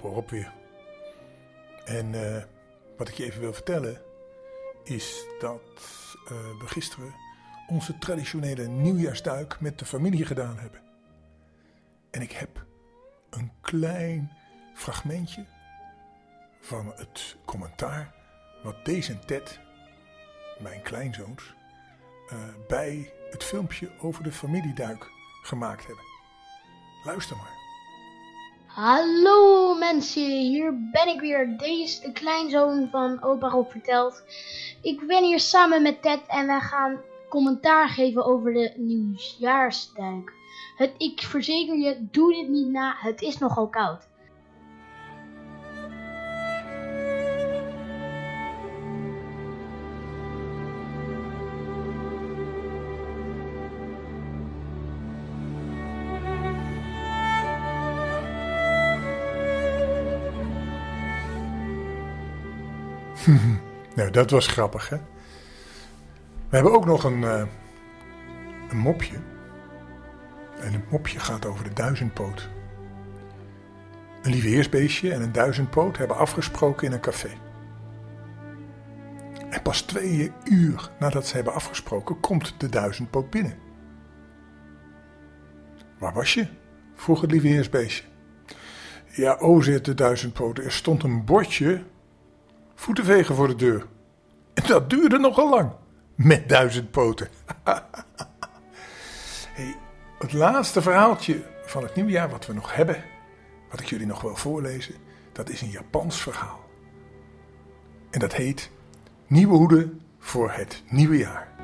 Rob Rob weer. En uh, wat ik je even wil vertellen is dat uh, we gisteren onze traditionele nieuwjaarsduik met de familie gedaan hebben. En ik heb een klein fragmentje van het commentaar wat deze Ted, mijn kleinzoons, uh, bij het filmpje over de familieduik gemaakt hebben. Luister maar. Hallo mensen, hier ben ik weer. Deze de kleinzoon van opa Rob verteld. Ik ben hier samen met Ted en wij gaan commentaar geven over de nieuwjaarsduik. Het, ik verzeker je, doe dit niet na, het is nogal koud. nou, dat was grappig, hè? We hebben ook nog een, uh, een mopje. En het mopje gaat over de duizendpoot. Een lieveheersbeestje en een duizendpoot hebben afgesproken in een café. En pas twee uur nadat ze hebben afgesproken, komt de duizendpoot binnen. Waar was je? vroeg het lieveheersbeestje. Ja, o, zegt de duizendpoot, er stond een bordje voeten vegen voor de deur. En dat duurde nogal lang. Met duizend poten. hey, het laatste verhaaltje van het nieuwjaar wat we nog hebben, wat ik jullie nog wil voorlezen, dat is een Japans verhaal. En dat heet Nieuwe hoeden voor het nieuwe jaar.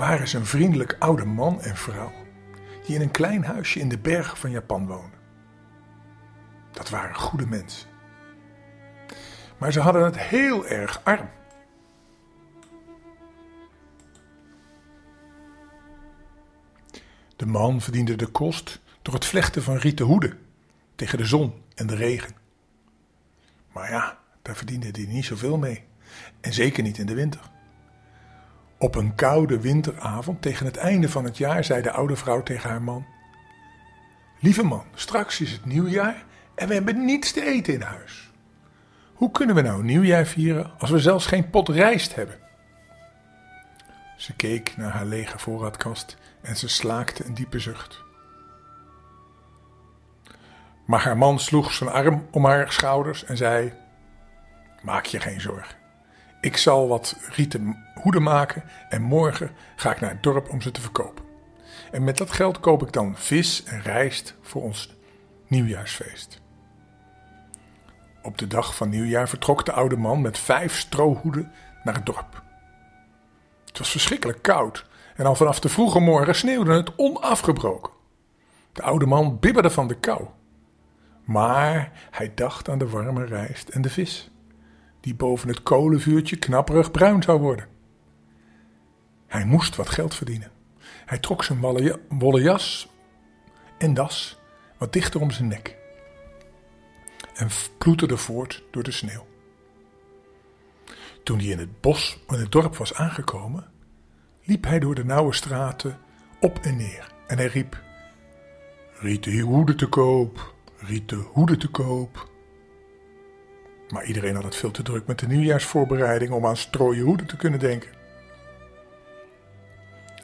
Waren ze een vriendelijk oude man en vrouw die in een klein huisje in de bergen van Japan woonden. Dat waren goede mensen. Maar ze hadden het heel erg arm. De man verdiende de kost door het vlechten van rieten hoeden tegen de zon en de regen. Maar ja, daar verdiende hij niet zoveel mee. En zeker niet in de winter. Op een koude winteravond tegen het einde van het jaar zei de oude vrouw tegen haar man: Lieve man, straks is het nieuwjaar en we hebben niets te eten in huis. Hoe kunnen we nou nieuwjaar vieren als we zelfs geen pot rijst hebben? Ze keek naar haar lege voorraadkast en ze slaakte een diepe zucht. Maar haar man sloeg zijn arm om haar schouders en zei: Maak je geen zorgen. Ik zal wat rieten hoeden maken en morgen ga ik naar het dorp om ze te verkopen. En met dat geld koop ik dan vis en rijst voor ons nieuwjaarsfeest. Op de dag van nieuwjaar vertrok de oude man met vijf strohoeden naar het dorp. Het was verschrikkelijk koud en al vanaf de vroege morgen sneeuwde het onafgebroken. De oude man bibberde van de kou. Maar hij dacht aan de warme rijst en de vis die boven het kolenvuurtje knapperig bruin zou worden. Hij moest wat geld verdienen. Hij trok zijn wollen jas en das wat dichter om zijn nek en ploeterde voort door de sneeuw. Toen hij in het bos, in het dorp was aangekomen, liep hij door de nauwe straten op en neer en hij riep: Rieten hoeden te koop, rieten hoeden te koop. Maar iedereen had het veel te druk met de nieuwjaarsvoorbereiding om aan strooien hoeden te kunnen denken.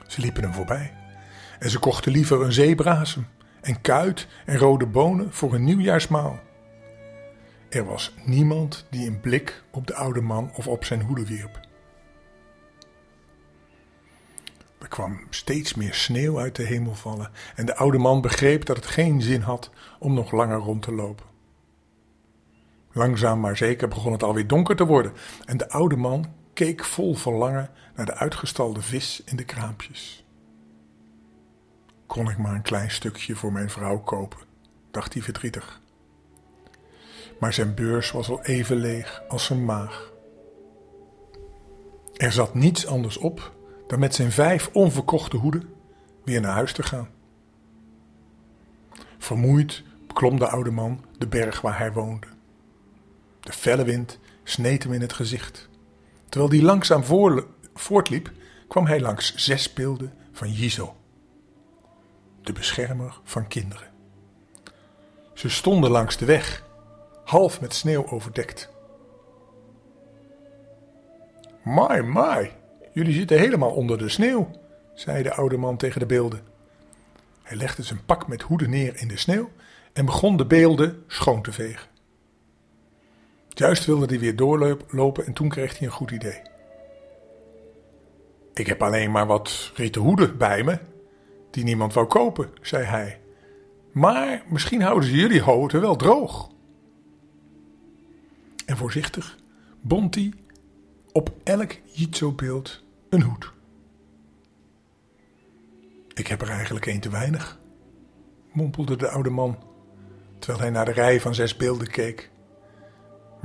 Ze liepen hem voorbij en ze kochten liever een zeebrasem en kuit en rode bonen voor een nieuwjaarsmaal. Er was niemand die een blik op de oude man of op zijn hoeden wierp. Er kwam steeds meer sneeuw uit de hemel vallen en de oude man begreep dat het geen zin had om nog langer rond te lopen. Langzaam maar zeker begon het alweer donker te worden en de oude man keek vol verlangen naar de uitgestalde vis in de kraampjes. Kon ik maar een klein stukje voor mijn vrouw kopen, dacht hij verdrietig. Maar zijn beurs was al even leeg als zijn maag. Er zat niets anders op dan met zijn vijf onverkochte hoeden weer naar huis te gaan. Vermoeid beklom de oude man de berg waar hij woonde. De felle wind sneed hem in het gezicht. Terwijl hij langzaam voortliep, kwam hij langs zes beelden van Jizo, de beschermer van kinderen. Ze stonden langs de weg, half met sneeuw overdekt. Mai, mai, jullie zitten helemaal onder de sneeuw, zei de oude man tegen de beelden. Hij legde zijn pak met hoeden neer in de sneeuw en begon de beelden schoon te vegen. Juist wilde hij weer doorlopen en toen kreeg hij een goed idee. Ik heb alleen maar wat rieten hoeden bij me, die niemand wou kopen, zei hij. Maar misschien houden ze jullie houten wel droog. En voorzichtig bond hij op elk Jitso-beeld een hoed. Ik heb er eigenlijk één te weinig, mompelde de oude man, terwijl hij naar de rij van zes beelden keek.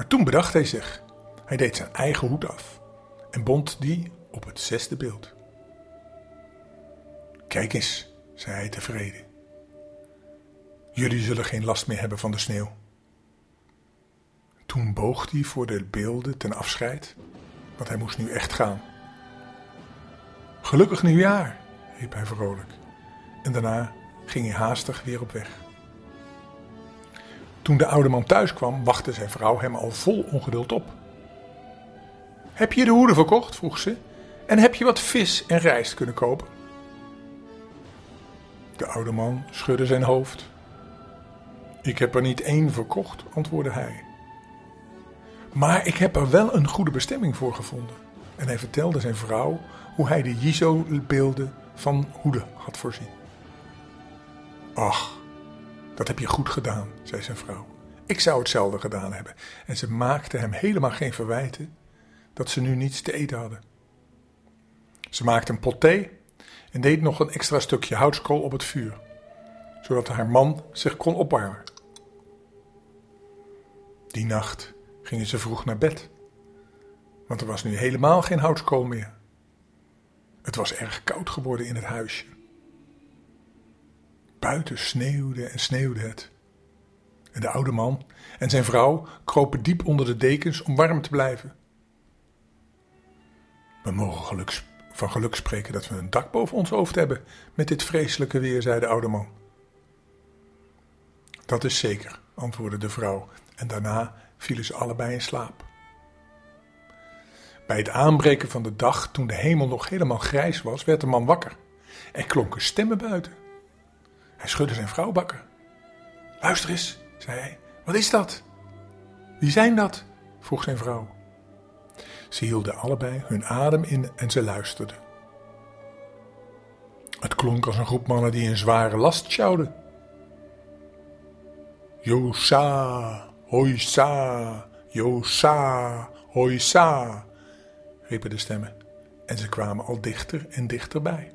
Maar toen bedacht hij zich. Hij deed zijn eigen hoed af en bond die op het zesde beeld. Kijk eens, zei hij tevreden. Jullie zullen geen last meer hebben van de sneeuw. Toen boog hij voor de beelden ten afscheid, want hij moest nu echt gaan. Gelukkig nieuwjaar, riep hij vrolijk. En daarna ging hij haastig weer op weg. Toen de oude man thuis kwam, wachtte zijn vrouw hem al vol ongeduld op. Heb je de hoeden verkocht? vroeg ze. En heb je wat vis en rijst kunnen kopen? De oude man schudde zijn hoofd. Ik heb er niet één verkocht, antwoordde hij. Maar ik heb er wel een goede bestemming voor gevonden. En hij vertelde zijn vrouw hoe hij de Jizo-beelden van hoeden had voorzien. Ach, dat heb je goed gedaan, zei zijn vrouw. Ik zou hetzelfde gedaan hebben. En ze maakte hem helemaal geen verwijten dat ze nu niets te eten hadden. Ze maakte een pot thee en deed nog een extra stukje houtskool op het vuur, zodat haar man zich kon opwarmen. Die nacht gingen ze vroeg naar bed, want er was nu helemaal geen houtskool meer. Het was erg koud geworden in het huisje. Buiten sneeuwde en sneeuwde het. En de oude man en zijn vrouw kropen diep onder de dekens om warm te blijven. We mogen van geluk spreken dat we een dak boven ons hoofd hebben met dit vreselijke weer, zei de oude man. Dat is zeker, antwoordde de vrouw, en daarna vielen ze allebei in slaap. Bij het aanbreken van de dag, toen de hemel nog helemaal grijs was, werd de man wakker. Er klonken stemmen buiten. Hij schudde zijn vrouw wakker. Luister eens, zei hij. Wat is dat? Wie zijn dat? vroeg zijn vrouw. Ze hielden allebei hun adem in en ze luisterden. Het klonk als een groep mannen die een zware last sjouwden. Josa, hoisa, Josa, hoisa, riepen de stemmen en ze kwamen al dichter en dichterbij.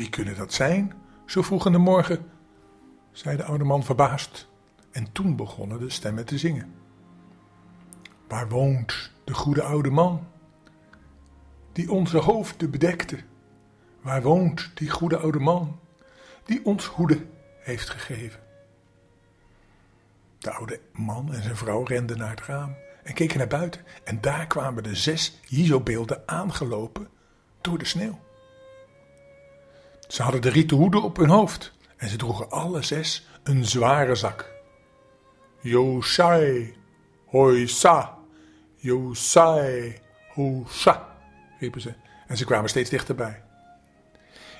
Wie kunnen dat zijn? Zo vroeg in de morgen, zei de oude man verbaasd. En toen begonnen de stemmen te zingen. Waar woont de goede oude man? Die onze hoofden bedekte. Waar woont die goede oude man? Die ons hoede heeft gegeven. De oude man en zijn vrouw renden naar het raam en keken naar buiten. En daar kwamen de zes Jizo-beelden aangelopen door de sneeuw. Ze hadden de rieten hoeden op hun hoofd en ze droegen alle zes een zware zak. Yosai, hoisa, Yosai, hosa, riepen ze en ze kwamen steeds dichterbij.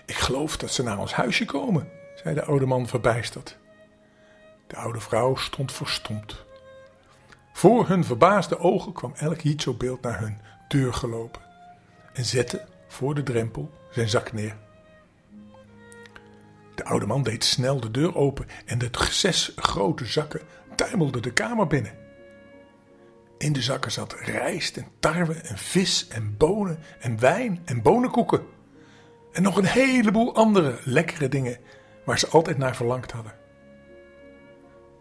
Ik geloof dat ze naar ons huisje komen, zei de oude man verbijsterd. De oude vrouw stond verstomd. Voor hun verbaasde ogen kwam elk Hitso-beeld naar hun deur gelopen en zette voor de drempel zijn zak neer. De oude man deed snel de deur open en de zes grote zakken tuimelden de kamer binnen. In de zakken zat rijst en tarwe en vis en bonen en wijn en bonenkoeken. En nog een heleboel andere lekkere dingen waar ze altijd naar verlangd hadden.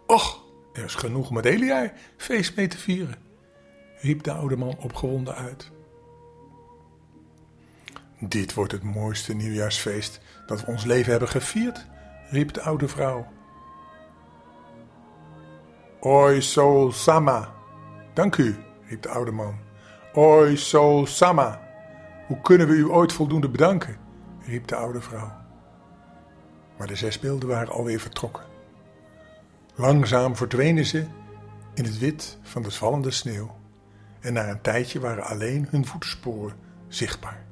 Och, er is genoeg om het hele feest mee te vieren, riep de oude man opgewonden uit. Dit wordt het mooiste nieuwjaarsfeest dat we ons leven hebben gevierd, riep de oude vrouw. Oi Sol Sama. Dank u, riep de oude man. Oi Sol Sama. Hoe kunnen we u ooit voldoende bedanken? riep de oude vrouw. Maar de zes beelden waren alweer vertrokken. Langzaam verdwenen ze in het wit van de vallende sneeuw. En na een tijdje waren alleen hun voetsporen zichtbaar.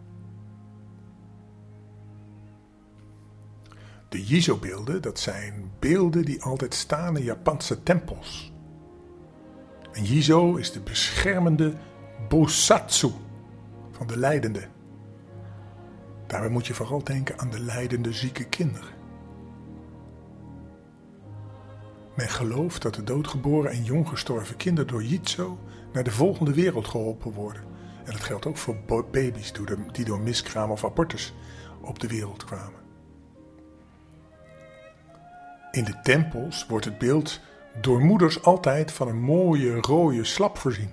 De Jizo-beelden, dat zijn beelden die altijd staan in Japanse tempels. En Jizo is de beschermende Bosatsu van de lijdende. Daarbij moet je vooral denken aan de lijdende zieke kinderen. Men gelooft dat de doodgeboren en jong gestorven kinderen door Jitso naar de volgende wereld geholpen worden. En dat geldt ook voor baby's die door miskraam of abortus op de wereld kwamen. In de tempels wordt het beeld door moeders altijd van een mooie rode slap voorzien.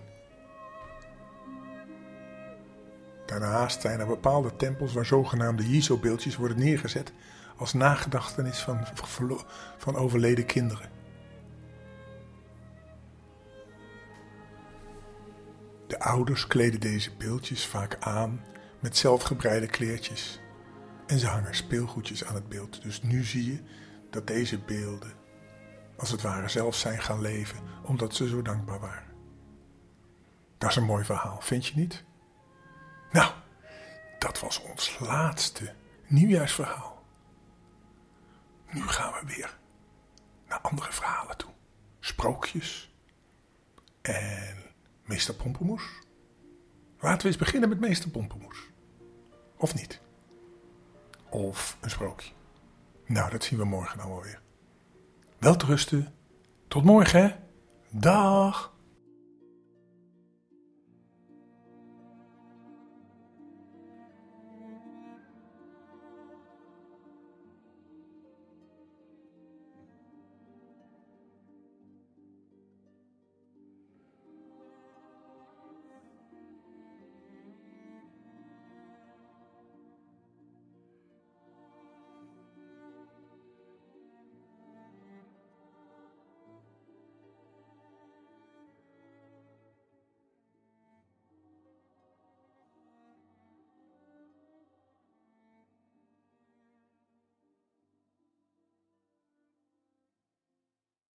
Daarnaast zijn er bepaalde tempels waar zogenaamde Jizo-beeldjes worden neergezet als nagedachtenis van, van overleden kinderen. De ouders kleden deze beeldjes vaak aan met zelfgebreide kleertjes en ze hangen speelgoedjes aan het beeld. Dus nu zie je dat deze beelden als het ware zelf zijn gaan leven omdat ze zo dankbaar waren. Dat is een mooi verhaal, vind je niet? Nou, dat was ons laatste nieuwjaarsverhaal. Nu gaan we weer naar andere verhalen toe. Sprookjes en meester Pompemoes. Laten we eens beginnen met meester Pompemoes. Of niet? Of een sprookje. Nou, dat zien we morgen dan wel weer. Wel te rusten. Tot morgen, hè? Dag.